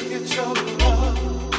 some hard times.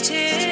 Tears.